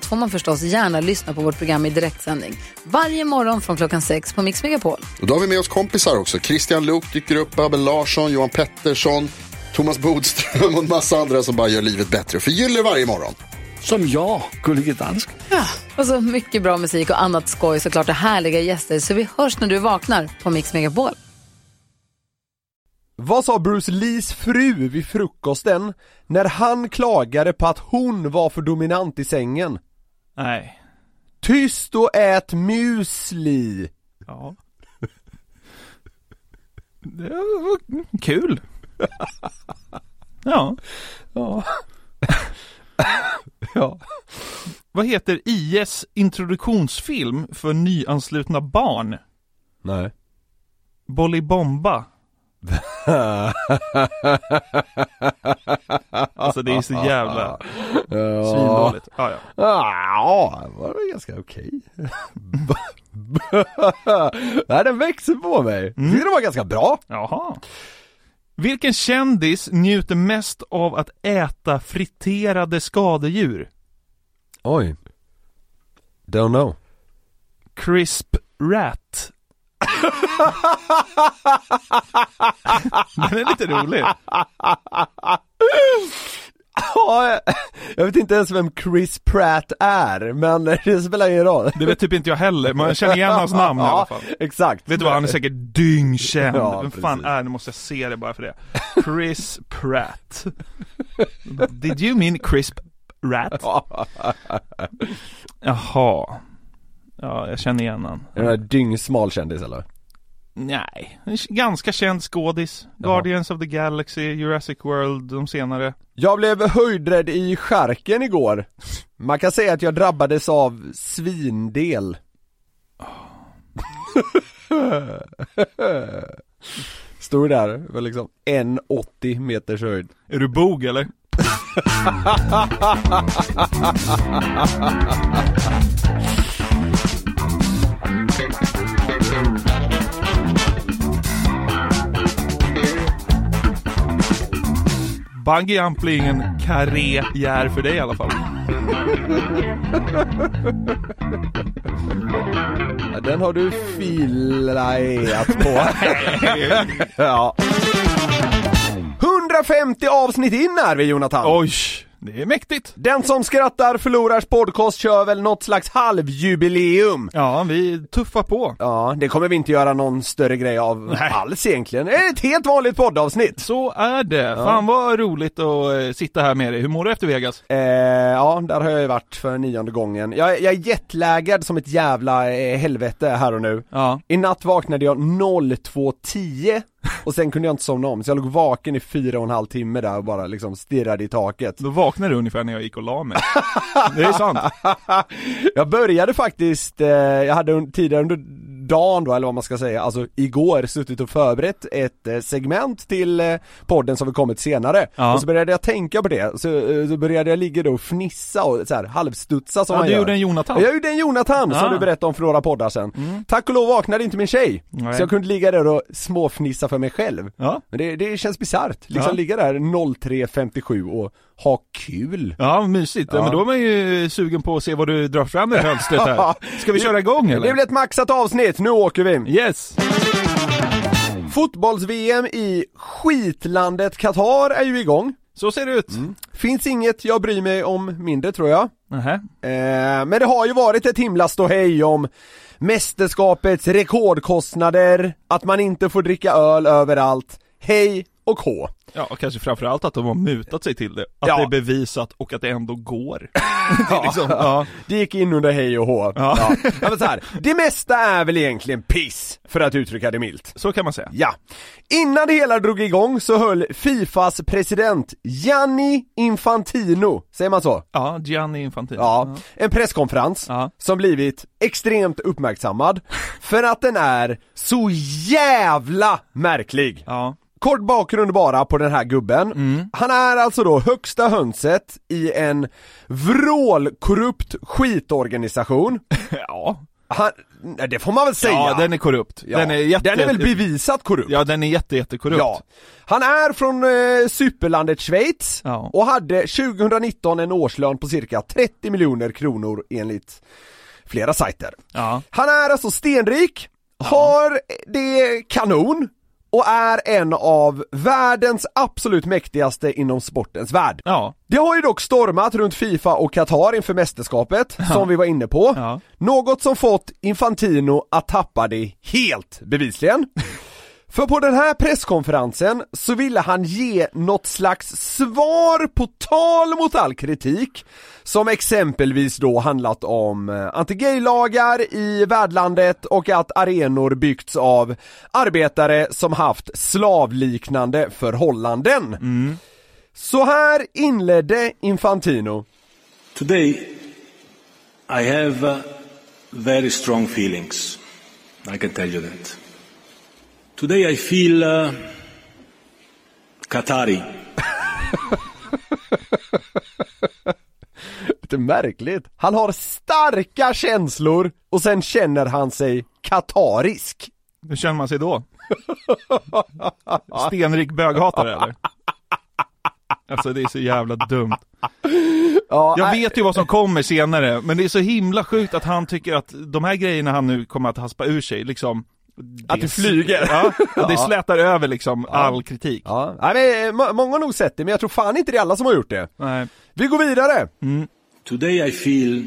allt får man förstås gärna lyssna på vårt program i direktsändning. Varje morgon från klockan sex på Mix Megapol. Och då har vi med oss kompisar också. Christian Luuk dyker upp, Abel Larsson, Johan Pettersson, Thomas Bodström och en massa andra som bara gör livet bättre. Förgyller varje morgon. Som jag, Gullige Dansken. Och så mycket bra musik och annat skoj såklart och härliga gäster. Så vi hörs när du vaknar på Mix Megapol. Vad sa Bruce Lees fru vid frukosten när han klagade på att hon var för dominant i sängen? Nej. Tyst och ät musli! Ja. Det var kul. Ja. Ja. ja. Vad heter IS introduktionsfilm för nyanslutna barn? Nej. Bolibomba. Alltså det är så jävla svindåligt. Ja, ja. Ja, det var ganska okej. Nej, den växer på mig. Tycker det var ganska bra. Jaha. Vilken kändis njuter mest av att äta friterade skadedjur? Oj. Don't know. Crisp Rat. Den är lite rolig. Ja, jag vet inte ens vem Chris Pratt är, men det spelar ingen roll. Det vet typ inte jag heller, man känner igen hans namn i alla fall. exakt. Vet du vad, han är säkert dyngkänd. Ja, Vem fan precis. är Nu måste jag se det bara för det. Chris Pratt. Did you mean crisp rat? Jaha. Ja, jag känner igen han. Är det en dyngsmal kändis eller? Nej, en ganska känd skådis. Guardians of the Galaxy, Jurassic World, de senare. Jag blev höjdrädd i skärken igår. Man kan säga att jag drabbades av svindel. Stod där, var liksom 1,80 meters höjd. Är du bog eller? Bungee jump blir ingen karriär för dig i alla fall. Den har du filat på. ja. 150 avsnitt in är vi Jonathan! Oj, det är mäktigt. Den som skrattar förlorars podcast kör väl något slags halvjubileum? Ja, vi tuffar på. Ja, det kommer vi inte göra någon större grej av Nej. alls egentligen. Det är ett helt vanligt poddavsnitt. Så är det. Fan vad roligt att eh, sitta här med dig. Hur mår du efter Vegas? Eh, ja, där har jag ju varit för nionde gången. Jag, jag är jetlaggad som ett jävla eh, helvete här och nu. Ja. I natt vaknade jag 02.10 och sen kunde jag inte somna om, så jag låg vaken i fyra och en halv timme där och bara liksom stirrade i taket. Då vaknade du ungefär när jag gick och la mig. Det är sant. jag började faktiskt, eh, jag hade tidigare under dagen då, eller vad man ska säga, alltså igår suttit och förberett ett eh, segment till eh, podden som vi kommit senare. Ja. Och så började jag tänka på det, så, eh, så började jag ligga då och fnissa och så här, halvstudsa som Ja, man du gör. gjorde en Jonathan. Jag gjorde en Jonathan Ah. som du berättade om för några poddar sen. Tack och lov vaknade inte min tjej. Nej. Så jag kunde ligga där och småfnissa för mig själv. Ja. Men det, det känns bisarrt, liksom Ja. ligga där 03.57 och ha kul. Ja, mysigt. Ja. Ja. Men då är man ju sugen på att se vad du drar fram i hölstret här. Ska vi köra igång eller? Det blir ett maxat avsnitt, nu åker vi! Yes! Fotbolls-VM i skitlandet Qatar är ju igång. Så ser det ut. Finns inget jag bryr mig om mindre tror jag. Nähä. Eh, men det har ju varit ett himla ståhej om mästerskapets rekordkostnader, att man inte får dricka öl överallt. Hej och H. Ja, och kanske framförallt att de har mutat sig till det. Att Ja. det är bevisat och att det ändå går. det är liksom, ja. Det gick in under hej och hå. Ja. Ja. Ja, men så här, det mesta är väl egentligen piss, för att uttrycka det milt. Så kan man säga. Ja. Innan det hela drog igång så höll Fifas president Gianni Infantino, säger man så? Ja, Gianni Infantino. Ja, en presskonferens Ja. som blivit extremt uppmärksammad för att den är så jävla märklig. Ja. Kort bakgrund bara på den här gubben. Han är alltså då högsta hönset i en vrålkorrupt skitorganisation. Ja. Han, det får man väl säga? Ja, den är korrupt. Ja, Den är jätte... den är väl bevisat korrupt? Ja, den är jätte, jättekorrupt. Ja. Han är från eh, superlandet Schweiz Ja. och hade 2019 en årslön på cirka 30 miljoner kronor enligt flera sajter. Ja. Han är alltså stenrik, har det kanon och är en av världens absolut mäktigaste inom sportens värld. Ja. Det har ju dock stormat runt Fifa och Qatar inför mästerskapet, som vi var inne på. Ja. Något som fått Infantino att tappa det helt, bevisligen. För på den här presskonferensen så ville han ge något slags svar på tal mot all kritik som exempelvis då handlat om eh, anti-gay-lagar i värdlandet och att arenor byggts av arbetare som haft slavliknande förhållanden. Så här inledde Infantino. Today, I have uh, very strong feelings. I can tell you that. Today, I feel uh, Qatari. Lite märkligt. Han har starka känslor och sen känner han sig katarisk. Hur känner man sig då? Stenrik böghatare eller? Alltså det är så jävla dumt. Ja, Jag vet ju vad som kommer senare, men det är så himla sjukt att han tycker att de här grejerna han nu kommer att haspa ur sig, liksom Att det flyger. Ja, att det slätar över liksom all kritik. Ja, nej, men, eh, må- många har nog sett det, men jag tror fan inte det är alla som har gjort det. Nej. Vi går vidare. Today, I feel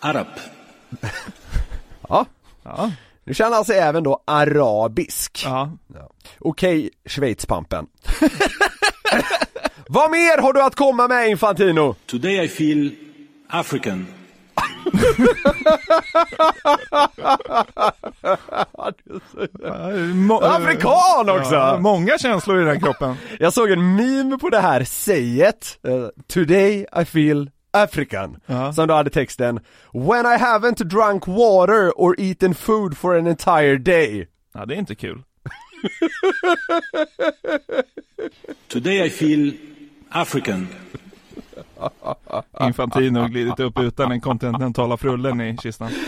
Arab. Ja, Ja, nu känner han sig även då arabisk. ja. Okej, Schweizpampen. Vad mer har du att komma med Infantino? Today, I feel African. Afrikan också! Ja, många känslor i den kroppen. Jag såg en meme på det här säget, eh, Today I feel African, Ja. som då hade texten When I haven't drunk water or eaten food for an entire day Ja, det är inte kul. Today, I feel African. Infantino glidit upp utan den kontinentala frullen i kistan.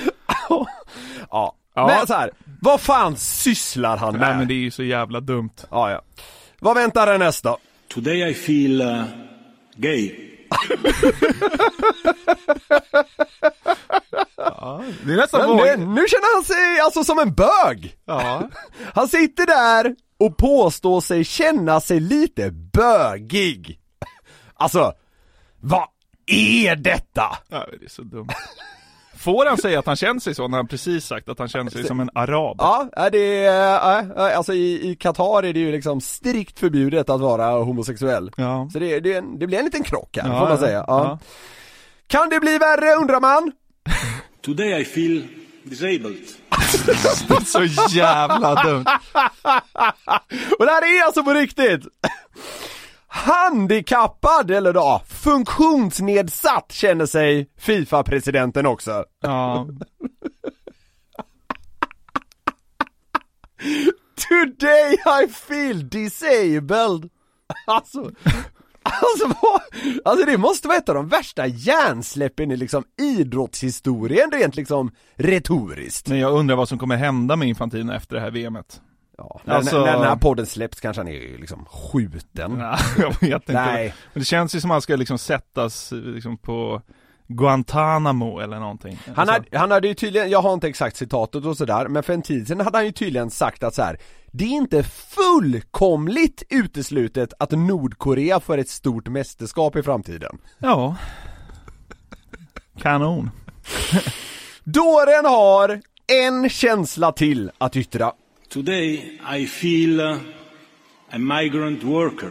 Ja, Ja. men så här, vad fan sysslar han med? Nej men det är ju så jävla dumt. ja, ja. Vad väntar härnäst då? Today, I feel uh, gay. Det är nästan Men, våg... nu, nu känner han sig alltså som en bög! Ja. Han sitter där och påstår sig känna sig lite bögig. Alltså, vad är detta? ja, det är så dumt. Får han säga att han känner sig så när han precis sagt att han känner sig som en arab? Ja, är det, äh, alltså i, Qatar är det ju liksom strikt förbjudet att vara homosexuell. Ja. Så det, det, det blir en liten krock här, Ja, får man säga. Ja. ja. Kan det bli värre undrar man? Today, I feel disabled. Så jävla dumt. Och det här är alltså på riktigt! Handikappad, eller då funktionsnedsatt känner sig Fifa-presidenten också. Ja. Today I feel disabled! Alltså, alltså, vad, alltså det måste vara ett av de värsta hjärnsläppen i liksom idrottshistorien rent liksom retoriskt. Men jag undrar vad som kommer hända med Infantino efter det här VMet. Ja, när, Alltså- när, när den här podden släpps kanske han är liksom skjuten. Ja, jag vet inte. Nej. Men det känns ju som att han ska liksom sättas liksom på Guantanamo eller någonting. Han, Alltså, hade, han hade ju tydligen, jag har inte exakt citatet och sådär, men för en tid sedan hade han ju tydligen sagt att så här. Det är inte fullkomligt uteslutet att Nordkorea får ett stort mästerskap i framtiden. Ja. Kanon. Dåren har en känsla till att yttra. Today, I feel a migrant worker.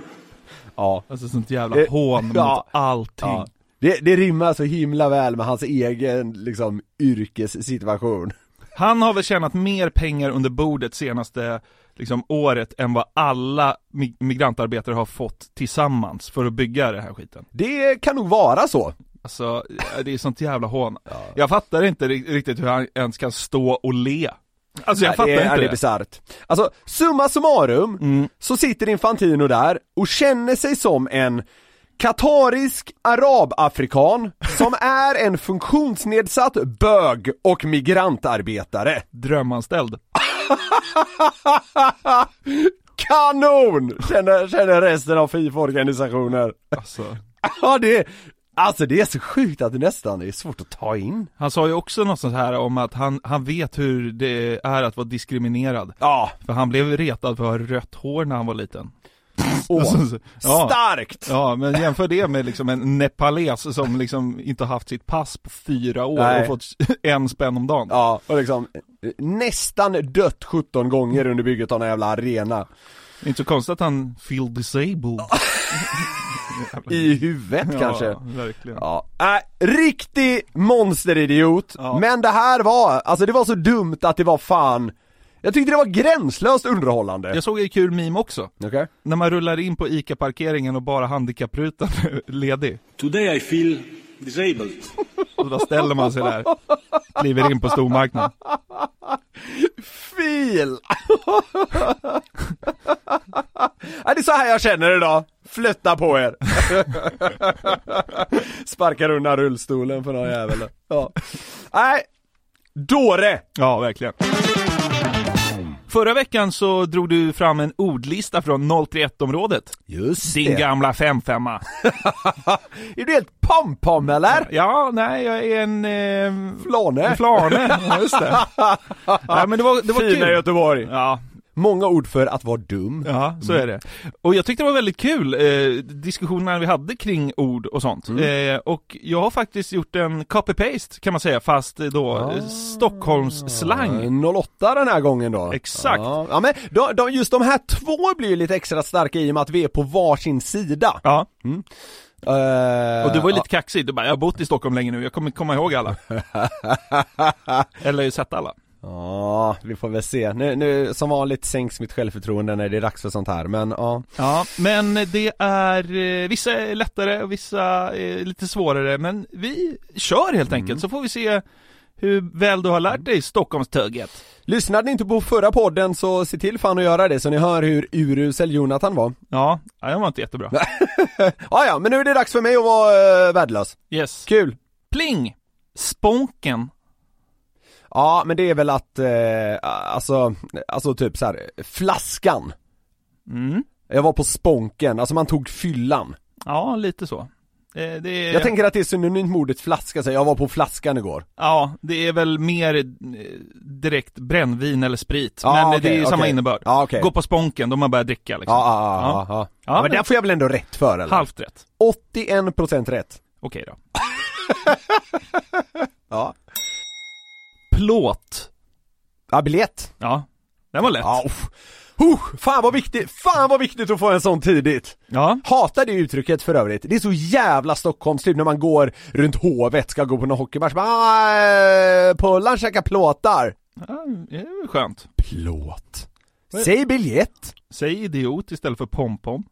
Ja. Alltså sånt jävla Eh, hån mot ja. allting. ja. Det, det rimmar så himla väl med hans egen liksom yrkessituation. Han har väl tjänat mer pengar under bordet senaste liksom, året än vad alla mi- migrantarbetare har fått tillsammans för att bygga den här skiten. Det kan nog vara så. Alltså, det är sånt jävla hån. Jag fattar inte ri- riktigt hur han ens kan stå och le. Alltså jag Ja, fattar det, är- inte ja, det är det. bisarrt. Alltså, summa summarum, Mm. så sitter Infantino där och känner sig som en katarisk arabafrikan som är en funktionsnedsatt bög och migrantarbetare. Drömanställd. Kanon! Känner, känner resten av Fifa-organisationer. Alltså. Ja det, alltså det är så sjukt att det nästan är svårt att ta in. Han sa ju också något sånt här om att han, han vet hur det är att vara diskriminerad. Ja, För han blev retad för att ha rött hår när han var liten. åh, Alltså, ja. starkt! Ja, men jämför det med liksom en nepales som liksom inte har haft sitt pass på fyra år Nej. och fått en spänn om dagen. Ja, och liksom nästan dött 17 gånger under bygget av en jävla arena. Det är inte så konstigt att han feel disabled. I huvudet kanske. Ja, verkligen. Ja, äh, riktig monsteridiot, Ja. men det här var, alltså det var så dumt att det var fan Jag tyckte det var gränslöst underhållande Jag såg en kul meme också. Okej När man rullar in på ICA-parkeringen och bara handikapprutan ledig. Today I feel disabled. Och då ställer man sig där, kliver in på stormarknaden. Fil! ja, det är så här jag känner idag, flytta på er! Sparkar undan rullstolen för någon jävel Ja Nej, dåre! Ja, verkligen. Förra veckan så drog du fram en ordlista från 031-området. Just Din gamla 55 Är du helt pom-pom eller? Ja, nej, jag är en... Eh, Flane? flane. Ja, just det. Nej, men det var, det var Fina kul. Göteborg Ja, Många ord för att vara dum. Ja, så är det. Och jag tyckte det var väldigt kul, eh, diskussionerna vi hade kring ord och sånt. Eh, och jag har faktiskt gjort en copy-paste kan man säga, fast eh, då ah. Stockholms slang. 08 den här gången då. Exakt. Ja, ja men de, de, just de här två blir ju lite extra starka i och med att vi är på varsin sida. Ja, Eh, och du var ju lite kaxig, du bara 'Jag har bott i Stockholm länge nu, jag kommer komma ihåg alla' Eller sett alla Ja, vi får väl se. Nu, nu som vanligt sänks mitt självförtroende när det är dags för sånt här, men ja. Ja, men det är, eh, vissa är lättare och vissa är lite svårare, men vi kör helt enkelt så får vi se hur väl du har lärt dig Stockholmstugget. Lyssnade ni inte på förra podden så se till fan att göra det så ni hör hur urusel Jonathan var. Ja, ja, det var inte jättebra. Ja, ja, men nu är det dags för mig att vara uh, värdelös. Yes. Kul! Pling! Sponken. Ja, men det är väl att, eh, alltså, alltså typ så här, flaskan. Mm. Jag var på sponken, alltså man tog fyllan. Ja, lite så. Eh, Det är, Jag tänker att det är synonymt med ordet flaska, så jag var på flaskan igår. Ja, det är väl mer eh, direkt brännvin eller sprit, Ja, men okej, det är ju samma okej. innebörd. Ja, okej. Gå på sponken, då man börjar dricka liksom. Ja, ja, ja, ja. Ja men där får jag väl ändå rätt för eller? Halvt rätt. 81% rätt. Okej då. Ja. Plåt. Ja, biljett. Ja, den var lätt. Ja. Uh, fan vad viktigt, fan vad viktigt att få en sån tidigt! Ja. Hatar det uttrycket för övrigt, det är så jävla Stockholms typ när man går runt Hovet, ska gå på någon hockeymatch, bara, eh, Pullan käkar plåtar Ja, det är väl skönt. Plåt Säg biljett! Säg idiot istället för pompom.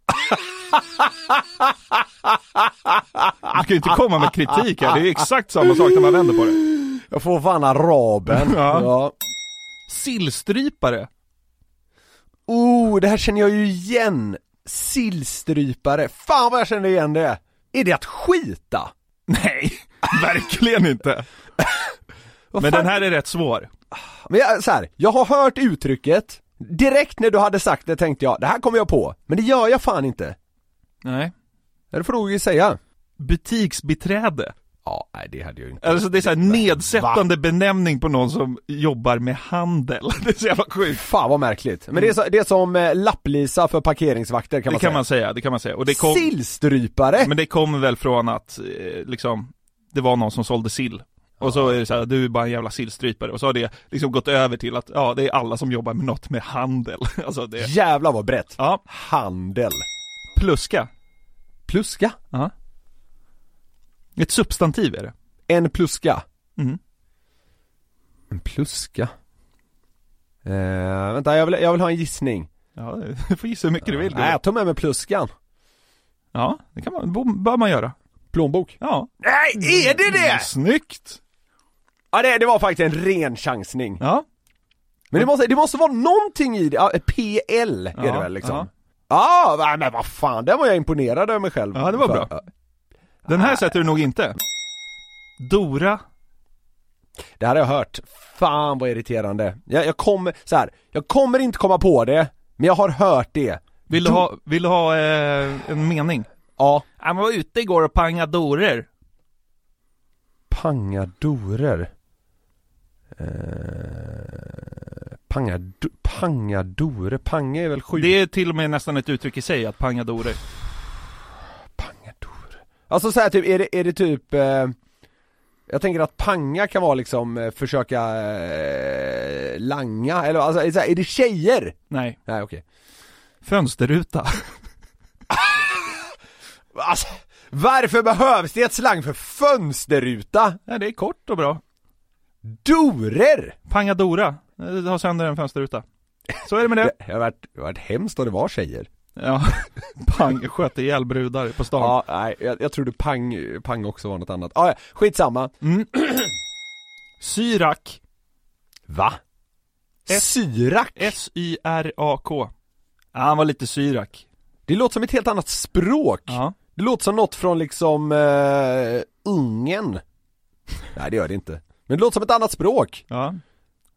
Du kan ju inte komma med kritik här, det är ju exakt samma sak när man vänder på det. Jag får fan araben Ja. ja. Sillstrypare. Oh, det här känner jag ju igen! Sillstrypare, fan vad jag känner igen det! Är det att skita? Nej, verkligen inte. Men fan? den här är rätt svår. Men jag, så här, jag har hört uttrycket, direkt när du hade sagt det tänkte jag, det här kommer jag på, men det gör jag fan inte. Nej. Det får du säga. Butiksbiträde. Ja, nej det hade jag inte. Alltså det är så här nedsättande benämning på någon som jobbar med handel. Det är så jävla sjukt. Fan vad märkligt. Men det är, så, det är som eh, lapplisa för parkeringsvakter kan Det man kan säga. man säga, det kan man säga. Och det kom, Sillstrypare! men det kommer väl från att, eh, liksom, det var någon som sålde sill. Och så är det så här, du är bara en jävla sillstrypare. Och så har det liksom gått över till att, ja, det är alla som jobbar med något med handel. Alltså det, Jävlar vad brett. ja, Handel. pluska. Pluska? Ja. Ett substantiv är det. En pluska. Mm. En pluska? Eh, vänta, jag vill, jag vill ha en gissning. Ja, du får gissa hur mycket du vill. Nej, jag tar med mig pluskan. Ja, det kan man, bör man göra. Plånbok. Ja. Nej, är det det? Snyggt! Ja, det, det var faktiskt en ren chansning. Ja. Men det måste, det måste vara någonting i det, ja, PL är Ja, det väl liksom? ja. Ah, men vad fan, där var jag imponerad över mig själv. Ja, det var bra. Den här sätter du nog inte. Dora. Det här har jag hört. Fan vad irriterande. Jag, jag kommer, så här, jag kommer inte komma på det, men jag har hört det. Vill du ha, vill du ha eh, en mening? Ja, Han var ute igår och pangade dorer. pangadorer. Eh, pangado, pangadore, panga är väl sju? Det är till och med nästan ett uttryck i sig, att panga. Pangadore. Alltså så här, typ, är det, är det typ eh, Jag tänker att panga kan vara liksom eh, försöka eh, langa, eller alltså är det, så här, är det tjejer? Nej. Nej okej. Fönsterruta. Alltså, varför behövs det ett slang för fönsterruta? Nej, det är kort och bra. Dorer! Panga Dora. Eh, Ha sönder en fönsterruta. Så är det med det. Det har varit, det har varit hemskt om det var tjejer. Ja. Pang, sköt ihjäl brudar på stan. Ja, nej, jag, jag trodde pang, pang också var något annat. Ah, ja, skitsamma. Mm. Syrak. Va? S- Syrak? S-Y-R-A-K. Ja, han var lite syrak. Det låter som ett helt annat språk. Ja. Det låter som något från liksom eh, Ungern. Nej det gör det inte. Men det låter som ett annat språk. Ja.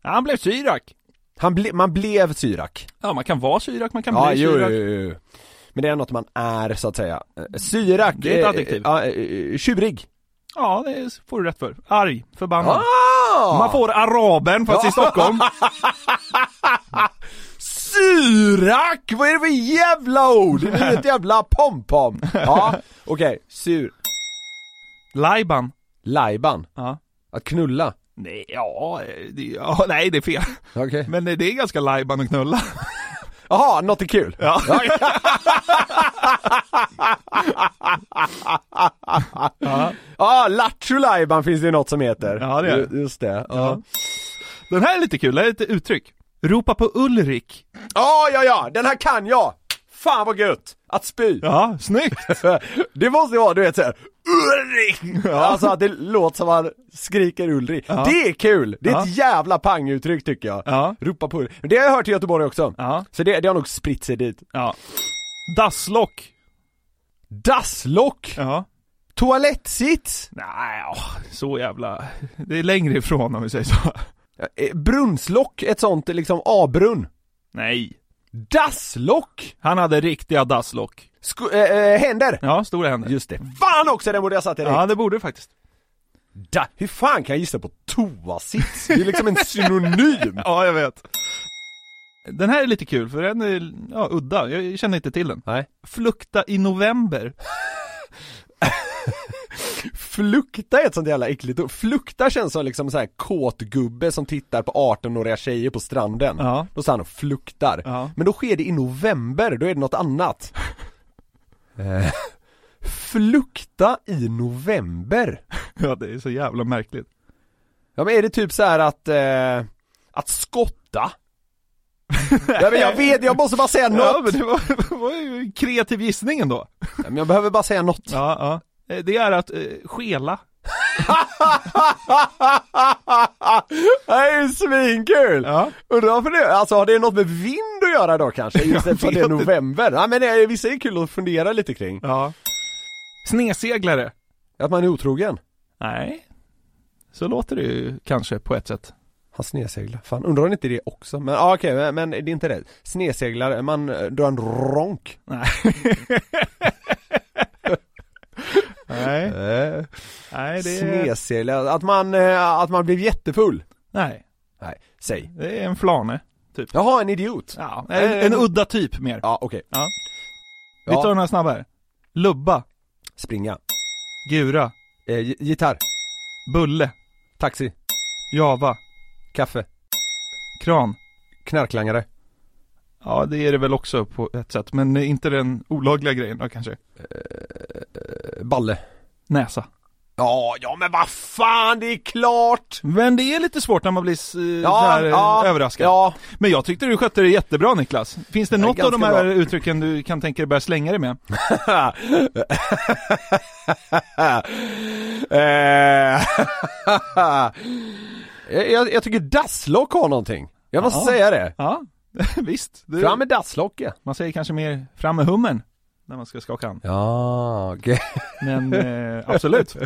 ja han blev syrak. Han ble, man blev Syrak. Ja, man kan vara syrak, man kan Ja, bli jo, syrak. jo, jo. Men det är något man är så att säga. Eh, Syrak. Det är ett eh, adjektiv. Ja, eh, tjurig. Ja, det får du rätt för. Arg, förbannad. Ah! Man får araben fast i Stockholm. Syrak! Vad är det för jävla ord? Det är ett jävla pompom. Ja, okej. Sur. Lajban. Lajban. Ja. Att knulla. Nej, ja, eh, det, ja, nej det är fel. Okej. Men det är ganska lajban att knulla. Jaha, något är kul. Ja. Ja, ah, Lattjo finns det något som heter. Ja, det är. Ju- Just det. Ja. Ja. Den här är lite kul, det här är ett uttryck. Ropa på Ulrik. Ja, ja, ja, den här kan jag! Fan vad gött! Att spy! Ja, snyggt! Det måste ju vara, du vet såhär Ulrik! Alltså att det låter som man skriker Ulrik. Ja. Det är kul! Det är Ja. ett jävla panguttryck tycker jag. Ja. Ropa på Ulrik. Men det har jag hört i Göteborg också. Ja. Så det, det har nog spritt sig dit. Ja. Dasslock. Dasslock! Ja. Toalettsits! Nej, ja, så jävla... Det är längre ifrån om vi säger så. Eh, Brunnslock, ett sånt liksom A-brunn. Nej. Dasslock! Han hade riktiga dasslock. Sko- eh, eh, händer! Ja, stora händer. Just det. Fan också, den borde jag satt direkt! Ja, det borde du faktiskt. Da, hur fan kan jag gissa på toasits? Det är liksom en synonym! Ja, jag vet. Den här är lite kul, för den är ja, udda. Jag känner inte till den. Nej. Flukta i november. Flukta är ett sånt jävla äckligt ord. Flukta känns som liksom så här kåt gubbe som tittar på 18-åriga tjejer på stranden. Ja. Då står han och fluktar. Ja. Men då sker det i november, då är det något annat. Eh, Flukta i november? Ja, det är så jävla märkligt. Ja men är det typ så här att, eh, att skotta? ja, men jag vet, jag måste bara säga något! Ja, men det var, det var ju en kreativ gissning ändå. Ja, men jag behöver bara säga något. Ja, ja. Eh, Det är att eh, skela. det är ju svinkul! Ja. Undrar varför det, alltså har det något med vind att göra då kanske? Just eftersom det är november? Ja men det vissa är kul att fundera lite kring. Ja. Sneseglare. Att man är otrogen. Nej. Så låter det ju kanske på ett sätt. Han sneseglar. Fan, undrar om inte det också? Men ja, okej, men, men det är inte det. Sneseglar, man drar en ronk. Nej. Nej, Eh, nej det är... Att man, eh, att man blev jättefull. Nej, Nej, säg. det är en flane. Jaha, en idiot. Ja, en, en udda typ mer. Ja, okej. Ja. Vi Ja. tar några snabbare. Lubba. Springa. Gura. Eh, gi- gitarr. Bulle. Taxi. Java. Kaffe. Kran. Knarklangare. Ja, det är det väl också på ett sätt, men inte den olagliga grejen då kanske. Eh, Balle. Näsa. Ja, ja men vad fan, det är klart! Men det är lite svårt när man blir uh, Ja, så här, eh, ja, överraskad. Ja, Men jag tyckte du skötte det jättebra Niklas. Finns det Ja, något av de här bra. uttrycken du kan tänka dig börja slänga dig med? Eh, jag, jag tycker dasslock har någonting. Jag måste Ja. säga det. Ja, visst. Det, Fram med dasslocket. Man säger kanske mer fram med hummen när man ska skaka hand. Ja, okej. Men eh, absolut.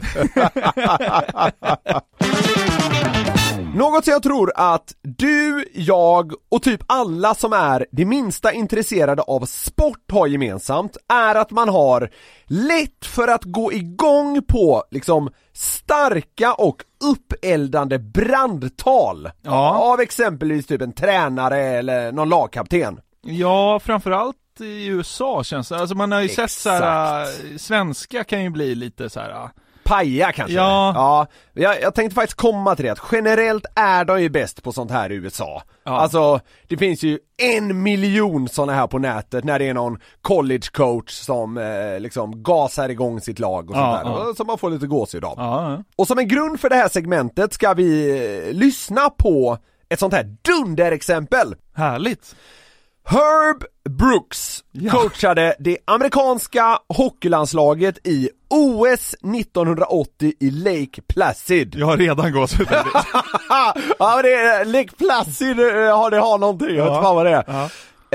Något som jag tror att du, jag och typ alla som är det minsta intresserade av sport har gemensamt är att man har lätt för att gå igång på liksom starka och uppeldande brandtal Ja. av exempelvis typ en tränare eller någon lagkapten. Ja, framförallt i USA känns det. Alltså man har ju sett så här, Exakt. svenska kan ju bli lite så här. Paja kanske? Ja. ja jag, jag tänkte faktiskt komma till det, att generellt är de ju bäst på sånt här i USA. Ja. Alltså, det finns ju en miljon såna här på nätet när det är någon college coach som eh, liksom gasar igång sitt lag och Ja, sånt där, ja. som man får lite gåshud av. Ja. Och som en grund för det här segmentet ska vi eh, lyssna på ett sånt här dunderexempel. Härligt. Herb Brooks Ja. coachade det amerikanska hockeylandslaget i OS 1980 i Lake Placid. Jag har redan gåshud. ja det är, Lake Placid eh, har det har någonting, jag vet Ja. inte fan vad det är. Ja.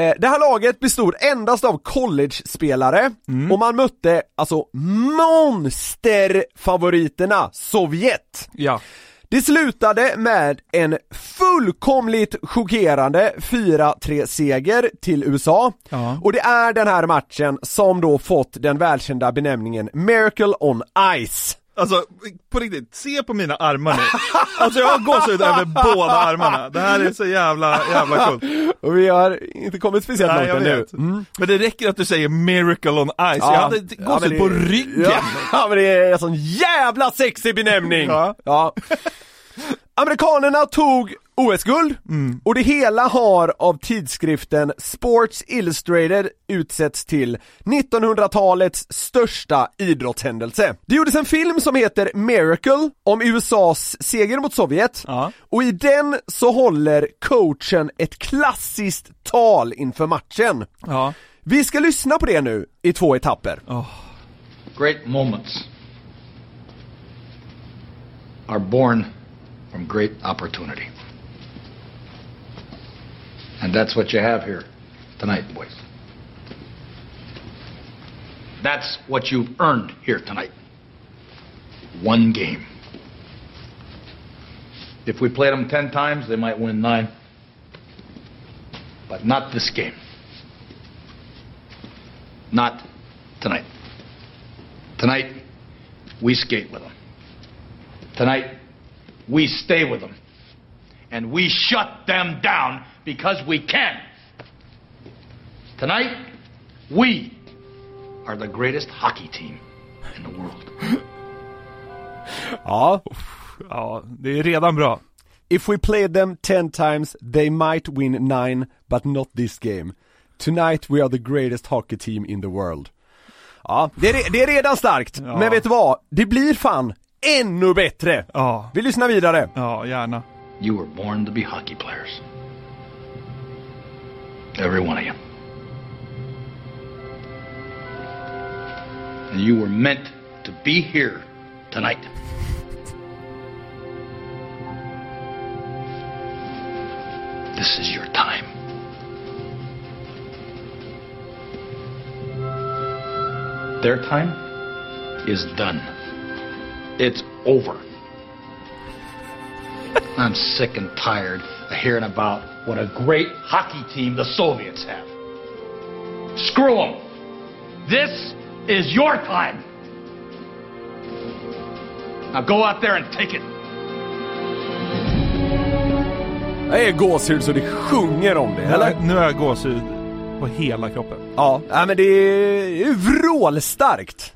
Eh, Det här laget bestod endast av college-spelare Mm. och man mötte alltså monsterfavoriterna Sovjet. ja. Det slutade med en fullkomligt chockerande 4-3 seger till USA Ja. och det är den här matchen som då fått den välkända benämningen Miracle on Ice. Alltså, på riktigt, se på mina armar nu. Alltså jag har gåshud över båda armarna. Det här är så jävla, jävla coolt. Och vi har inte kommit speciellt Nej, långt ännu. vet. Men det räcker att du säger 'Miracle on Ice', jag hade Ja, gåshud det- på ryggen. Ja, ja men det är en sån jävla sexig benämning! Ja. ja. Amerikanerna tog OS-guld Mm. och det hela har av tidskriften Sports Illustrated utsetts till 1900-talets största idrottshändelse. Det gjordes en film som heter Miracle om USAs seger mot Sovjet Ja. och i den så håller coachen ett klassiskt tal inför matchen. Ja. Vi ska lyssna på det nu i två etapper. Great moments are born from great opportunity. And that's what you have here tonight, boys. That's what you've earned here tonight. One game. If we played them ten times, they might win nine. But not this game. Not tonight. Tonight, we skate with them. Tonight, we stay with them. And we shut them down because we can. Tonight, we are the greatest hockey team in the world. Ja. ja, det är redan bra. If we played them ten times, they might win nine, but not this game. Tonight we are the greatest hockey team in the world. Ja, det är, det är redan starkt, Ja. men vet du vad? Det blir fan ännu bättre! Ja, Vi lyssnar vidare. ja gärna. You were born to be hockey players. Every one of you. And you were meant to be here tonight. This is your time. Their time is done. It's over. I'm sick and tired of hearing about what a great hockey team the Soviets have. Screw them. This is your time. Now go out there and take it. Jag är gåshud så det sjunger om det, eller? Nu har jag gåshud på hela kroppen. Ja, ja men det är ju vrålstarkt.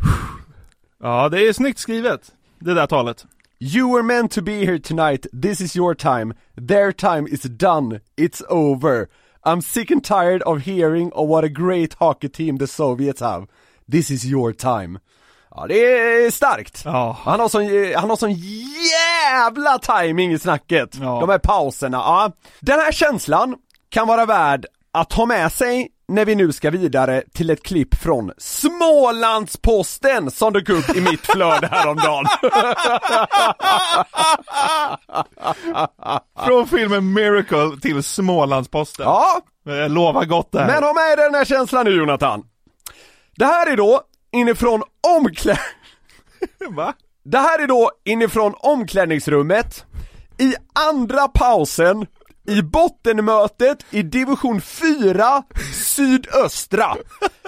Ja, det är snyggt skrivet. Det där talet. You were meant to be here tonight, this is your time, their time is done, it's over. I'm sick and tired of hearing of what a great hockey team the Soviets have. This is your time. Ja, det är starkt. Ja. Han, har sån, han har sån jävla timing i snacket. Ja. De här pauserna, ja. Den här känslan kan vara värd att ha med sig när vi nu ska vidare till ett klipp från Smålandsposten som dök upp i mitt flöde häromdagen. Från filmen Miracle till Smålandsposten. Ja, Jag lovar gott det här. men ha med dig den här känslan nu Jonathan. Det här är då inifrån omklä... Va? Det här är då inifrån omklädningsrummet i andra pausen i bottenmötet i division 4 sydöstra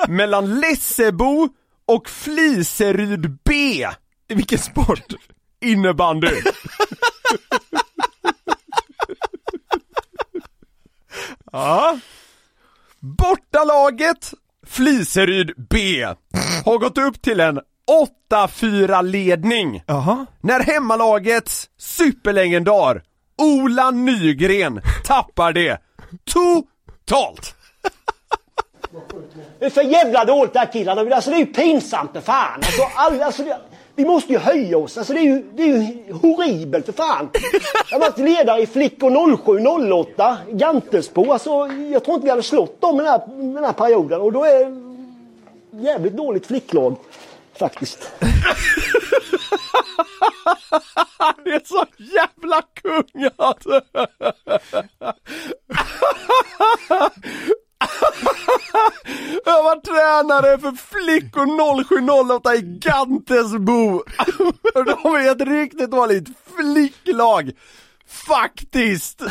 mellan Lessebo och Fliseryd B Vilken sport? innebandy. Ja. Bortalaget Fliseryd B har gått upp till en 8-4 ledning när hemmalagets superlegendar Ola Nygren tappar det totalt. Det är för jävla dåligt det här killarna. Alltså det är ju pinsamt för fan. Alltså, alla, alltså, det, vi måste ju höja oss. Alltså det är ju, det är ju horribelt för fan. Jag har varit ledare i Flickor 07-08, Gantesbo. Alltså jag tror inte vi hade slått dem den här, den här perioden. Och då är det jävligt dåligt flicklag. Faktiskt. Han är så jävla kung alltså. Jag var tränare för flickor 0708 i Gantesbo. De är ett riktigt dåligt flicklag. Faktiskt!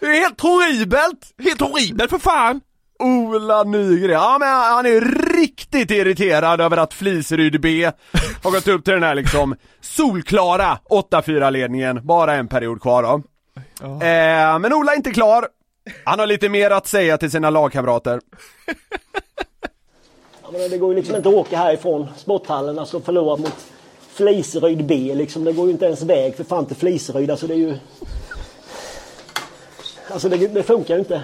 Det är helt horribelt! Helt horribelt för fan! Ola Nygren, ja men han är riktigt irriterad över att Fliseryd B har gått upp till den här liksom solklara 8-4 ledningen, bara en period kvar då. Eh, men Ola är inte klar, han har lite mer att säga till sina lagkamrater. Ja, men det går ju liksom inte att åka härifrån sporthallen alltså förlora mot Fliseryd B liksom. Det går ju inte ens väg för fan till Fliseryd. Alltså det är ju... Alltså det, det funkar ju inte.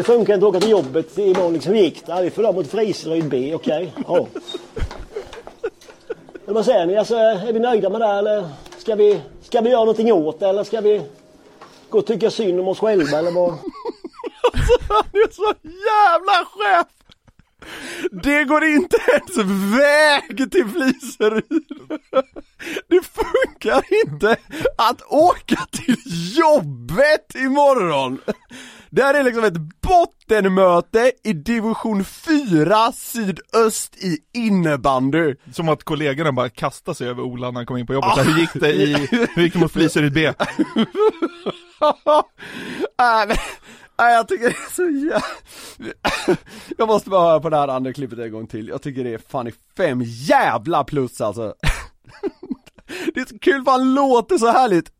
Det funkar inte att åka till jobbet imorgon liksom. Hur gick det? Vi vi förlorade mot Friseryd B, okej. Ja. Men vad säger ni? Alltså, är vi nöjda med det eller ska vi, ska vi göra någonting åt det eller ska vi gå och tycka synd om oss själva eller vad? Alltså, Han är så jävla chef! Det går inte ens väg till Fliseryd. Det funkar inte att åka till jobbet imorgon. Det här är liksom ett bottenmöte i division 4 sydöst i innebandy. Som att kollegorna bara kastade sig över Ola när han kom in på jobbet. Så här, hur gick det i, hur gick det mot Fliseryd B? Nej, jag tycker det är så jävla... Jag måste bara höra på det här andra klippet en gång till. Jag tycker det är fan i fem jävla plus alltså. Det är så kul för han låter så härligt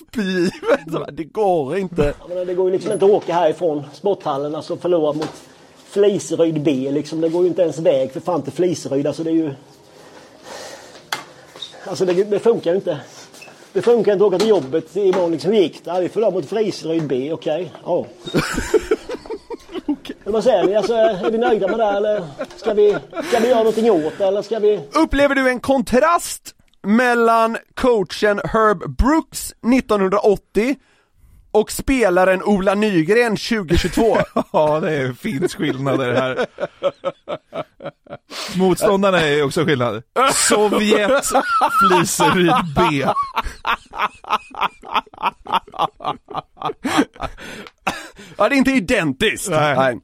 uppgiven. Så Det går inte. Menar, det går ju liksom inte att åka härifrån sporthallen alltså förlora mot Fliseryd B liksom. Det går ju inte ens väg för fan till Fliseryd. Alltså det är ju... Alltså det, det funkar ju inte. Det funkar inte att åka till jobbet imorgon liksom. Hur gick det? Ja, vi förlorade mot Fliseryd B, okej. Ja. Men vad säger ni? Alltså, är vi nöjda med det här, eller ska vi, ska vi göra någonting åt det eller ska vi... Upplever du en kontrast mellan coachen Herb Brooks 1980 och spelaren Ola Nygren 2022? Ja, det är, finns skillnader här. Motståndarna är också skillnad. Sovjet, Fliseryd B. Ja, det är inte identiskt. Nej.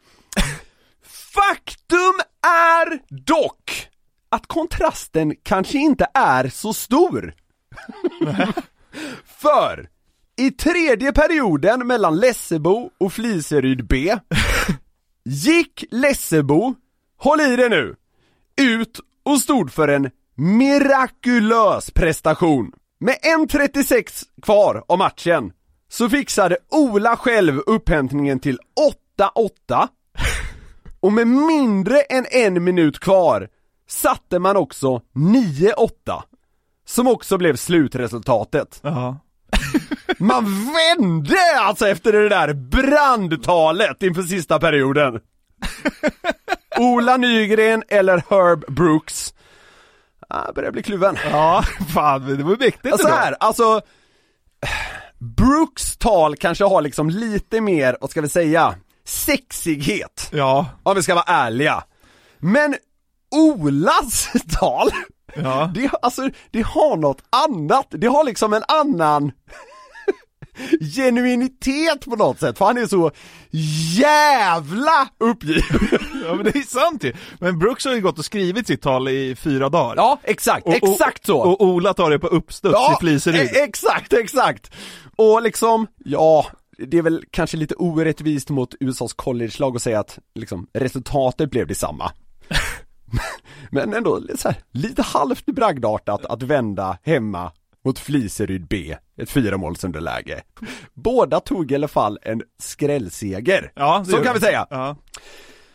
Faktum är dock att kontrasten kanske inte är så stor. För i tredje perioden mellan Lessebo och Fliseryd B gick Lessebo, håll i det nu, ut och stod för en mirakulös prestation. Med 1.36 kvar av matchen så fixade Ola själv upphämtningen till 8-8 och med mindre än en minut kvar satte man också 9-8. Som också blev slutresultatet. Ja. Man vände alltså efter det där brandtalet inför sista perioden. Ola Nygren eller Herb Brooks. Jag börjar bli kluven. Ja, fan det var mäktigt Så här, alltså Brooks tal kanske har liksom lite mer, vad ska vi säga, sexighet. Ja. Om vi ska vara ärliga. Men Olas tal, Ja. det, alltså, det har något annat, det har liksom en annan genuinitet på något sätt, för han är så jävla uppgiven. Ja men det är sant ju. Men Brooks har ju gått och skrivit sitt tal i fyra dagar. Ja, exakt, Och- exakt så. Och Ola tar det på uppstuds i Fliseryd. e- exakt, exakt. Och liksom, ja, det är väl kanske lite orättvist mot USAs college-lag att säga att liksom, resultatet blev detsamma. Men ändå så här, lite halvt bragdartat att vända hemma mot Fliseryd B, ett fyramålsunderläge. Båda tog i alla fall en skrällseger. Ja, Så kan vi säga. Ja.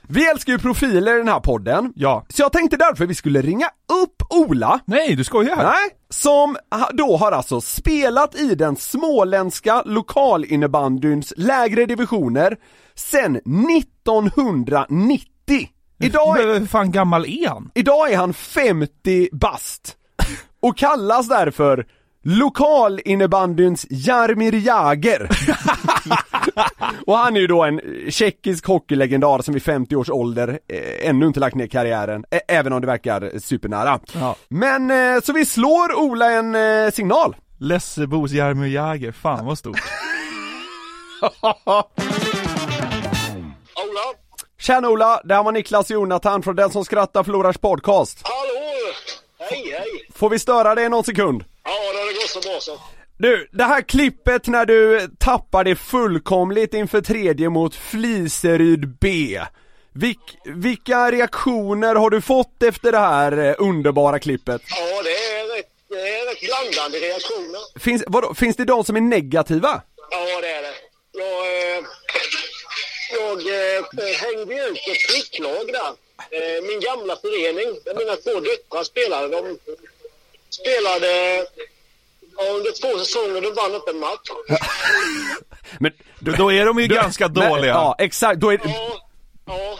Vi älskar ju profiler i den här podden. Ja. Så jag tänkte därför vi skulle ringa upp Ola Nej, du skojar? Nej, som då har alltså spelat i den småländska lokalinnebandyns lägre divisioner sen 1990. Idag är, hur fan gammal är han? idag är han 50 bast och kallas därför lokalinnebandyns Jarmir Jagr. och han är ju då en tjeckisk hockeylegendar som vid 50 års ålder eh, ännu inte lagt ner karriären, ä- även om det verkar supernära. Ja. Men eh, så vi slår Ola en eh, signal. Lessebos Jaromir Jagr, fan vad stort. Tjena Ola, det här var Niklas Jonathan från Den som skrattar förlorars podcast. Hallå? Hej, hej. Får vi störa dig någon sekund? Ja, det gått så bra så. Du, det här klippet när du tappar det fullkomligt inför tredje mot Fliseryd B. Vilk, vilka reaktioner har du fått efter det här eh, underbara klippet? Ja, det är rätt, det är rätt blandade reaktioner. Finns, vadå, finns det de som är negativa? Ja, det är jag eh, hängde ut ett flicklag där. Eh, min gamla förening, där mina två döttrar spelade. De spelade ja, under två säsonger, de vann inte en match. Men, Då, då är de ju ganska Men- dåliga. Ja, exakt. Då är, Ja, ja,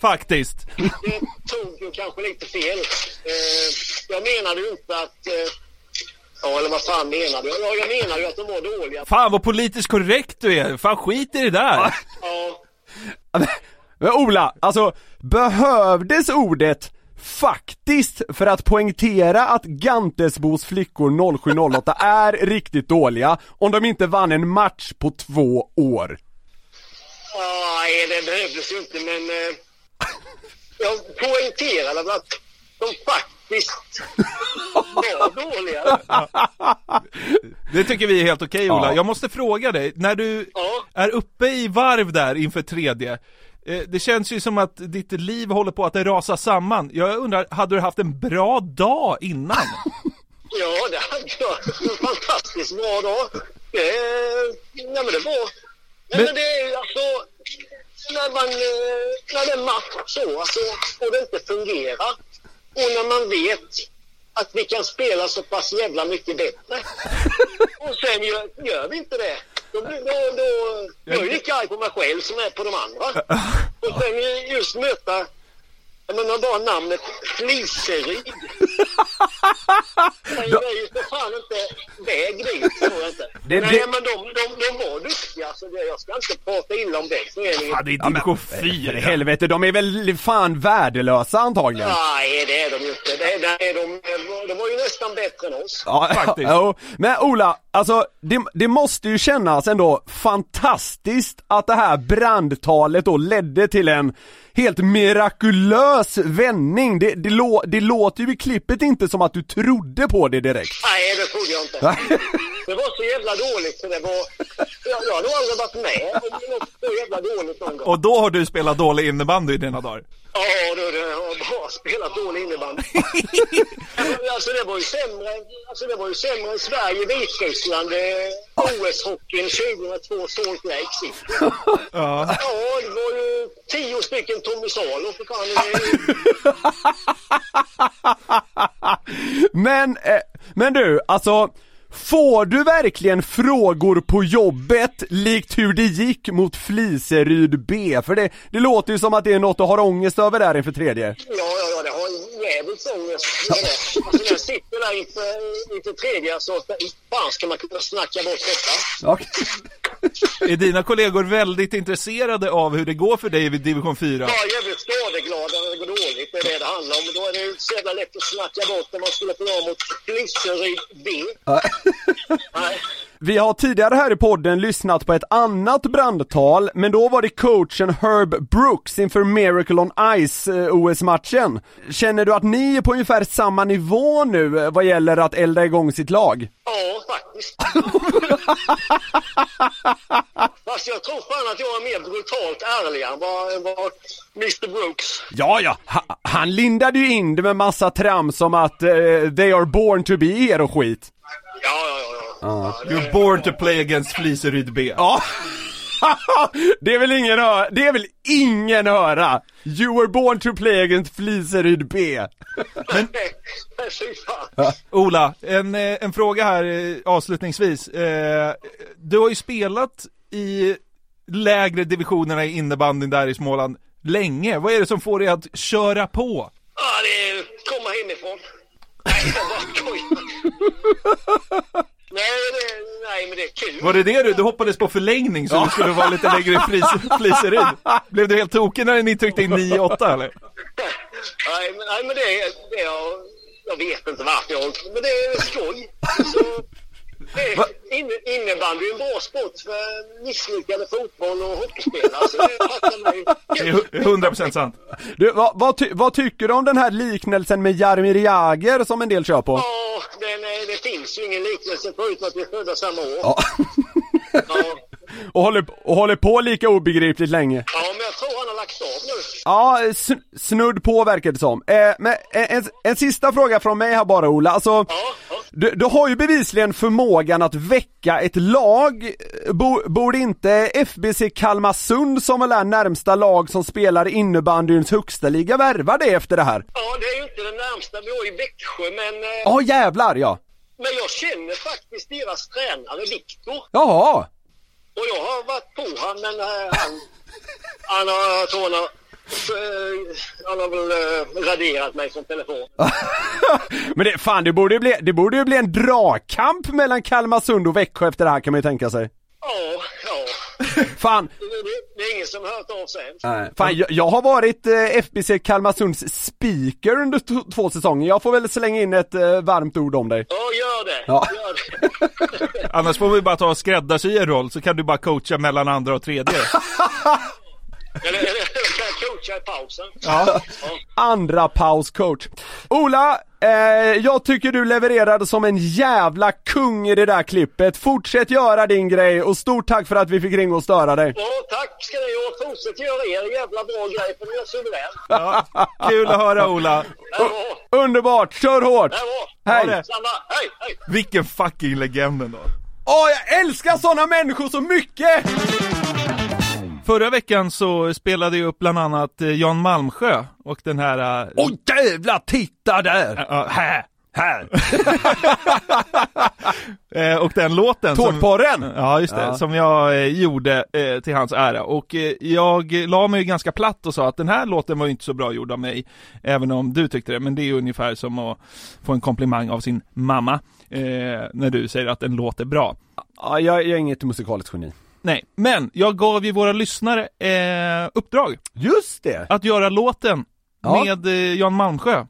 Faktiskt. det tog ju kanske lite fel. Eh, jag menade ju inte att... Eh, ja, eller vad fan menade jag? Ja, jag menade ju att de var dåliga. Fan vad politiskt korrekt du är. Fan skit i det där. Ja, Men Ola, alltså behövdes ordet faktiskt för att poängtera att Gantesbos flickor 0708 är riktigt dåliga om de inte vann en match på två år? Ah, nej, det behövdes ju inte, men... Eh, jag poängterade att de faktiskt var dåliga. Det tycker vi är helt okej Ola. Ja. Jag måste fråga dig, när du Ja. är uppe i varv där inför tredje, eh, det känns ju som att ditt liv håller på att rasa samman. Jag undrar, hade du haft en bra dag innan? Ja, det hade jag. En fantastiskt bra dag. Det, nej, men det var... Nej, men, det är ju alltså... När man... eh, När det är match så, alltså, och det inte fungerar. Och när man vet att vi kan spela så pass jävla mycket bättre. Och sen gör, gör vi inte det. Då, blir- då, då, jag är lika arg på mig själv som är på de andra. Och sen just möta... Jag menar bara namnet Fliseryd. Men jag är ju för fan inte väg dit, tror jag inte. Det- Nej, det- men de, de, de var duktiga, så det, jag ska inte prata illa om den föreningen. Ja, det är division För 4. helvete, de är väl fan värdelösa antagligen? Nej, det är de ju inte. Det, det är de, de var ju nästan bättre än oss. Ja, Faktiskt. jo. Men Ola, alltså det, det måste ju kännas ändå fantastiskt att det här brandtalet då ledde till en helt mirakulös vändning. Det, det, lå, det låter ju i klippet inte som att du trodde på det direkt. Nej, det trodde jag inte. Det var så jävla dåligt så det var... Jag, jag har nog aldrig varit med om något så jävla dåligt någon gång. Och då har du spelat dålig innebandy i dina dagar? Ja, då, det har bara spelat dålig innebandy. alltså det var ju sämre, alltså det var ju sämre än Sverige, Vitryssland, eh, OS-hockeyn 2002 Salt Lake City. Ja. Ja, det var ju tio stycken Tommy Salo för fan. Men, eh, men du, alltså Får du verkligen frågor på jobbet likt hur det gick mot Fliseryd B? För det, det låter ju som att det är något du har ångest över där inför tredje. Ja, ja, ja, det har jävligt ångest med det. Alltså när jag sitter där inför, inför tredje så fan ska man kunna snacka bort detta? Okej. Är dina kollegor väldigt intresserade av hur det går för dig vid division 4? Jag är jävligt skadeglad när det går dåligt, det är det det handlar om. Då är det ju så jävla lätt att snacka bort när man skulle få mot Fliseryd B. Nej. Vi har tidigare här i podden lyssnat på ett annat brandtal, men då var det coachen Herb Brooks inför Miracle on Ice eh, OS-matchen. Känner du att ni är på ungefär samma nivå nu eh, vad gäller att elda igång sitt lag? Ja, faktiskt. Fast jag tror fan att jag är mer brutalt ärlig än vad, än vad Mr Brooks. Ja, ja, ha, han lindade ju in det med massa trams som att eh, they are born to be er och skit. Ja, ja, ja. Ja. You're born to play against Fliseryd B. Ja. det är väl ingen höra, det är väl ingen höra! You were born to play against Fliseryd B. Men... Ola, en, eh, en fråga här eh, avslutningsvis. Eh, Du har ju spelat i lägre divisionerna i innebandyn där i Småland länge. Vad är det som får dig att köra på? Ja, det är komma hemifrån. Nej, det, nej, men det är kul. Var det det du, du hoppades på förlängning så du skulle vara lite längre i Flis, Fliseryd? Blev du helt tokig när ni tryckte in 9-8 eller? Nej, men, nej, men det, det jag, jag vet inte varför jag men det är skoj. Så, innebandy är en bra sport för misslyckade fotboll och hockeyspelare. Så det passar mig. Det är 100% sant. Du, vad, vad, ty, vad tycker du om den här liknelsen med Jaromir Jagr som en del kör på? Ja, den, är- det finns ju ingen liknelse förutom att vi är födda samma år. Ja. Ja. Och håller, och håller på lika obegripligt länge. Ja, men jag tror lagt av nu. Ja, sn- snudd på verkar det som. Eh, men en, en, en sista fråga från mig här bara Ola, alltså du, du har ju bevisligen förmågan att väcka ett lag. Bo, borde inte FBC Kalmarsund som väl är närmsta lag som spelar innebandyns högsta liga värva det efter det här? Ja, det är ju inte den närmsta. Vi har ju Växjö, men, eh, Ja jävlar ja! men jag känner faktiskt deras tränare Viktor. Jaha! Och jag har varit på han, men eh, han, han har, jag tror han har, han har väl eh, raderat mig från telefon. Men det, fan det borde ju bli, det borde ju bli en dragkamp mellan Kalmarsund och Växjö efter det här kan man ju tänka sig. Ja, ja. Fan, Det, det, det är ingen som har hört av sig. Nej. Fan, jag, jag har varit eh, FBC Kalmarsunds speaker under t- två säsonger. Jag får väl slänga in ett eh, varmt ord om dig. Ja, gör det. Ja. Gör det. Annars får vi bara ta och skräddarsy en roll så kan du bara coacha mellan andra och tredje. Eller, eller, eller kan jag coacha i pausen? Ja. Andra pauscoach. Ola, eh, jag tycker du levererade som en jävla kung i det där klippet. Fortsätt göra din grej och stort tack för att vi fick ringa och störa dig. Ja, tack ska ni ha. Fortsätt göra er jävla bra grej för ni är suverän. Ja, kul att höra Ola. Underbart, kör hårt! Hej! Hej, hej. Vilken fucking legend ändå. Åh, jag älskar såna människor så mycket! Förra veckan så spelade jag upp bland annat eh, Jan Malmsjö och den här... eh, Åh jävlar, titta där! ja, här! Här! Eh, och den låten Tårtporren! som, Ja just det, Ja. som jag eh, gjorde eh, till hans ära och jag la mig ganska platt och sa att den här låten var ju inte så bra gjord av mig Även om du tyckte det, men det är ungefär som att få en komplimang av sin mamma När du säger att en låt är bra Ja, jag, jag är inget musikaliskt geni. Nej, men jag gav ju våra lyssnare eh, uppdrag Just det! att göra låten Ja. med eh, Jan Malmsjö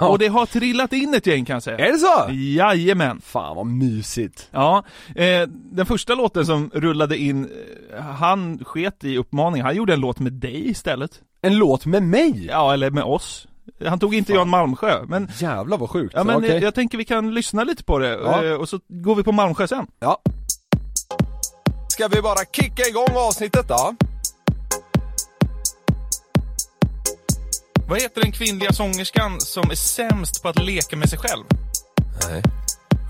Och det har trillat in ett gäng kan jag säga Är det så? Jajamän Fan vad mysigt. Ja, eh, den första låten som rullade in, eh, han sket i uppmaningen, han gjorde en låt med dig istället. En låt med mig? Ja, eller med oss. Han tog inte Jan Malmsjö, men Jävlar vad sjukt. Ja men Okej. jag, jag tänker vi kan lyssna lite på det, Ja. eh, och så går vi på Malmsjö sen. Ja. Ska vi bara kicka igång avsnittet då? Vad heter den kvinnliga sångerskan som är sämst på att leka med sig själv? Nej.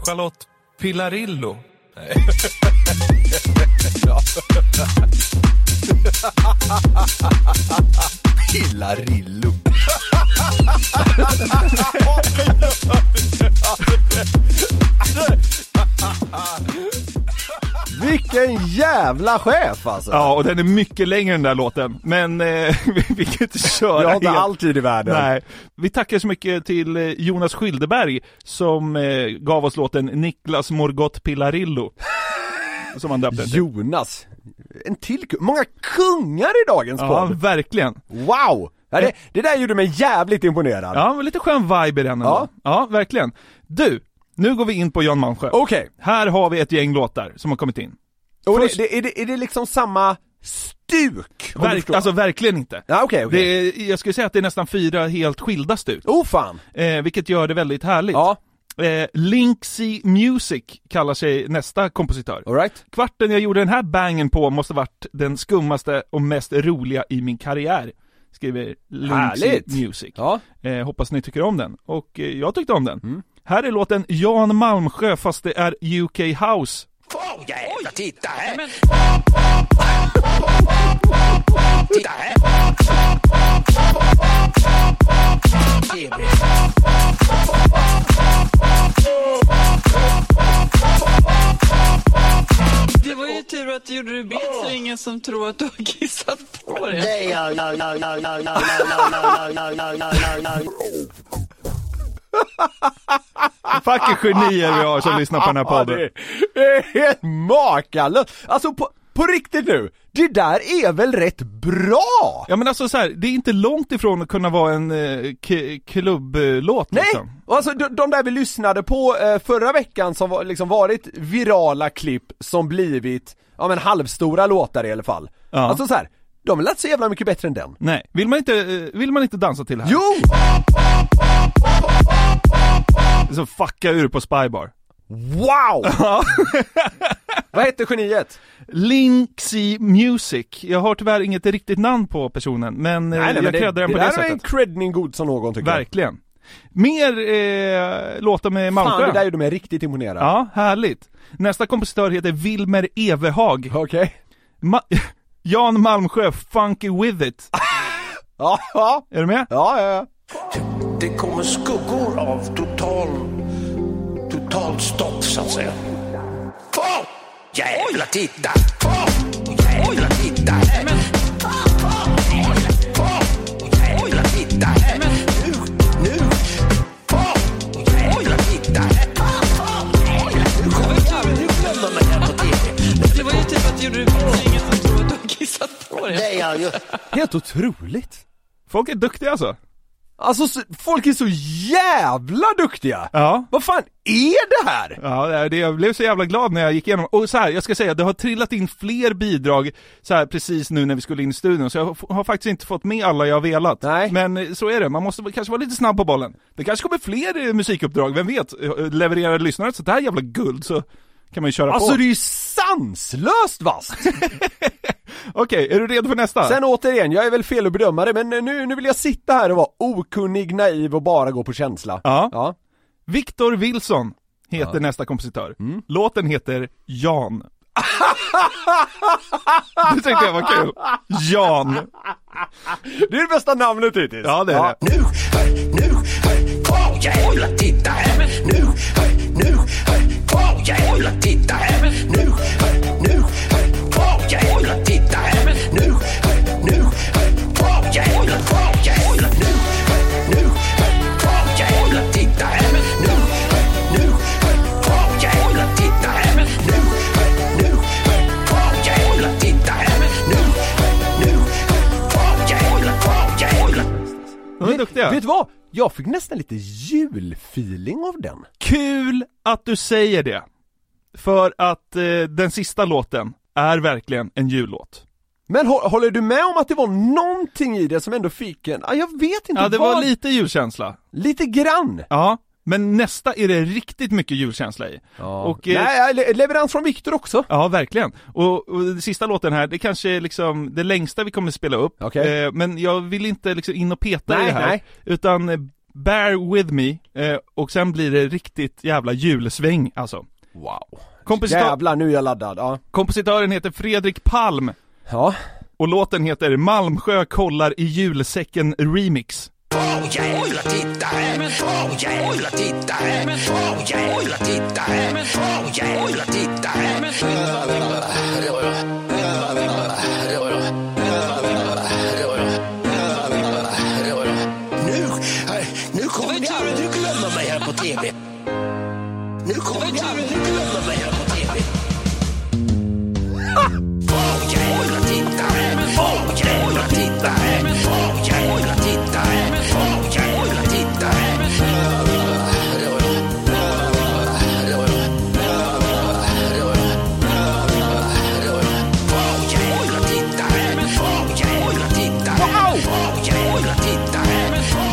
Charlotte Pillarillo. Pillarillo. Vilken jävla chef alltså! Ja, och den är mycket längre den där låten, men eh, vi, kan inte köra Jag har inte helt. all tid i världen. Nej. Vi tackar så mycket till eh, Jonas Skyldeberg som eh, gav oss låten Niklas Morgott Pillarillo. som han döpte. Jonas. En till ku- Många kungar i dagens Ja, podd. verkligen. Wow! Ja, det, det där gjorde mig jävligt imponerad. Ja, lite skön vibe i den ändå. Ja. ja, verkligen. Du, nu går vi in på Jan Malmsjö. Okej. Här har vi ett gäng låtar som har kommit in. Och Först- det, det, är, det, är det liksom samma stuk? Verk, alltså verkligen inte. Ja, okej. Det är, jag skulle säga att det är nästan fyra helt skilda stuk. Oh fan! Eh, vilket gör det väldigt härligt. Ja, Eh, Linksy Music kallar sig nästa kompositör. alright. Kvarten jag gjorde den här bangen på måste varit den skummaste och mest roliga i min karriär. Skriver Linksy Härligt. Music. Ja. Eh, hoppas ni tycker om den. Och eh, jag tyckte om den. Här är låten Jan Malmsjö fast det är UK House. Åh jävlar, titta här! Titta här! Det var ju tur att du gjorde det vitt så ingen som tror att du har kissat på det. Fucking genier vi har som lyssnar på den här Ja, podden. det, det är helt makalöst! Alltså på, på riktigt nu, det där är väl rätt bra? Ja men alltså så här, det är inte långt ifrån att kunna vara en eh, klubblåt Nej! liksom. Och alltså de, de där vi lyssnade på eh, förra veckan som var, liksom varit virala klipp som blivit, ja men halvstora låtar i alla fall. Ja. Alltså så här, de lät så jävla mycket bättre än den. Nej, vill man inte, eh, vill man inte dansa till här? Jo! Så fucka ur på Spybar. Wow! Vad hette geniet? Linksy Music. Jag har tyvärr inget riktigt namn på personen, men, eh, jag det, creddar den på det, där är en sättet. creddning god som någon tycker Verkligen. Mer eh, låtar med jag. Malmsjö. Fan, det där gjorde mig riktigt imponerad. Ja, härligt. Nästa kompositör heter Wilmer Evehag. Okej. Ma- Jan Malmsjö, Funky With It. Ja, ja, Är du med? ja, ja, ja det kommer skuggor av total, totalt stopp så att säga. Oh! Jävlar, titta! Oh! Jävlar, titta! Helt otroligt! Folk är duktiga alltså. Alltså så- folk är så jävla duktiga! Ja. Vad fan är det här? Ja, det- det, jag blev så jävla glad när jag gick igenom, och så här, jag ska säga, det har trillat in fler bidrag så här precis nu när vi skulle in i studion, så jag har, faktiskt inte fått med alla jag velat. Nej. Men eh, så är det, man måste kanske vara lite snabb på bollen. Det kanske kommer fler eh, musikuppdrag, vem vet? Eh, Levererar lyssnare ett sånt här jävla guld så kan man ju köra Alltså på. det är ju sanslöst vasst! Okej, är du redo för nästa? Sen återigen, jag är väl fel att bedöma det, men nu, nu vill jag sitta här och vara okunnig, naiv och bara gå på känsla. Ja. Ja. Victor Wilson heter nästa kompositör. Låten heter Jan. det tyckte jag var kul. Jan. Det är det bästa namnet hittills. Ja, det är det. Nu, hör, nu, hör, åh jävlar, titta här! Nu, hör, nu, hör, åh jävlar, titta här! Nu, duktiga. Vet du vad? Jag fick nästan lite julfeeling av den. Kul att du säger det. För att eh, den sista låten är verkligen en jullåt. Men hå- håller du med om att det var någonting i det som ändå fick en, jag vet inte Ja, det vad, var lite julkänsla. lite grann. Ja, men nästa är det riktigt mycket julkänsla i. Och, eh, Nej, le- leverans från Viktor också. Ja, verkligen. Och, och sista låten här, det kanske är liksom det längsta vi kommer spela upp. Okej. Eh, men jag vill inte liksom in och peta i Nej, det här. nej. Utan eh, bear with me, eh, och sen blir det riktigt jävla julsväng alltså. Wow. Kompositör- Jävlar, nu är jag laddad. Ja. Kompositören heter Fredrik Palm. Ja. Och låten heter Malmsjö kollar i julsäcken remix. Åh jävlar titta här! Åh jävlar titta här! Åh jävlar titta här!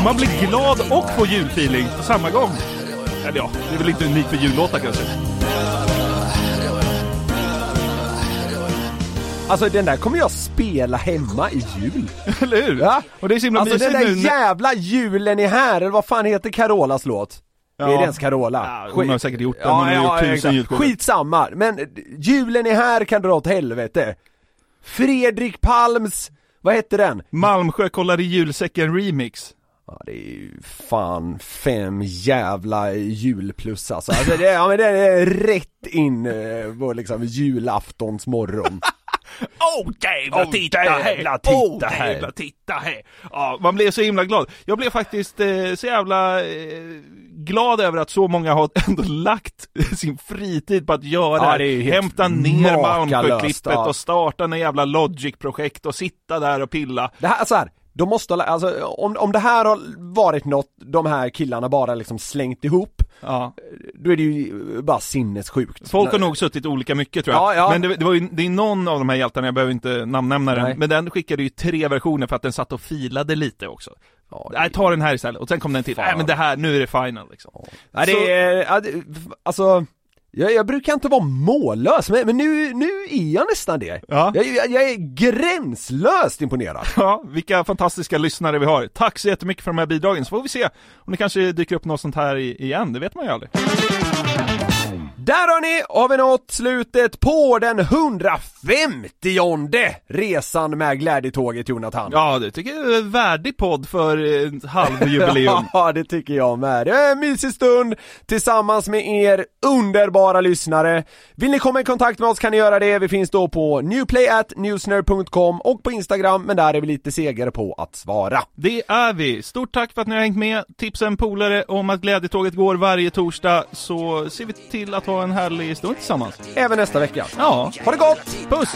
Man blir glad och får julfeeling på samma gång. Eller ja, det är väl inte unikt för jullåtar kanske. Alltså den där kommer jag spela hemma i jul. Eller hur? Ja. Och det är så himla Alltså den där nu. jävla julen är här, eller vad fan heter Carolas låt? Ja. Är det ens Carola? Ja, hon har säkert gjort den. Hon har gjort tusen julskivor. Skitsamma, men eh, julen är här kan dra åt helvete. Fredrik Palms, vad hette den? Malmsjö kollar i julsäcken remix. Ja det är ju fan fem jävla julplus alltså. alltså det, ja men det är rätt in eh, på liksom julaftons morgon. Åh oh, jävlar titta jävla här! titta Åh här. jävlar titta här! Ja, man blev så himla glad. Jag blev faktiskt eh, så jävla eh, glad över att så många har ändå lagt sin fritid på att göra Ja, det det är här. Hämta ner Malmsjöklippet ja. och starta en jävla Logic-projekt och sitta där och pilla. Det här, så här, de måste ha, alltså om, om det här har varit något de här killarna bara liksom slängt ihop, Ja. då är det ju bara sinnessjukt. Folk har nog suttit olika mycket tror jag. Ja, ja. Men det, det var ju, det är någon av de här hjältarna, jag behöver inte namnnämna Nej. den, men den skickade ju tre versioner för att den satt och filade lite också. Ja, det- Nej, ta den här istället. Och sen kom den till. Fan. Nej men det här, nu är det final liksom. Ja, det är, alltså, jag, jag brukar inte vara mållös, men, men nu, nu är jag nästan det. Ja. Jag, jag, jag är gränslöst imponerad. Ja, vilka fantastiska lyssnare vi har. Tack så jättemycket för de här bidragen, så får vi se om det kanske dyker upp något sånt här i- igen, det vet man ju aldrig. Där har ni, har vi nått slutet på den 150 resan med glädjetåget Jonathan. Ja, det tycker jag är en värdig podd för ett halvjubileum. Ja, det tycker jag med. Det är en mysig stund tillsammans med er underbara lyssnare. Vill ni komma i kontakt med oss kan ni göra det. Vi finns då på newplayatnewsner.com och på Instagram, men där är vi lite segare på att svara. Det är vi. Stort tack för att ni har hängt med. Tipsa en polare om att glädjetåget går varje torsdag, så ser vi till att ha en härlig stund tillsammans. Även nästa vecka. Ja, Ha det gott! puss!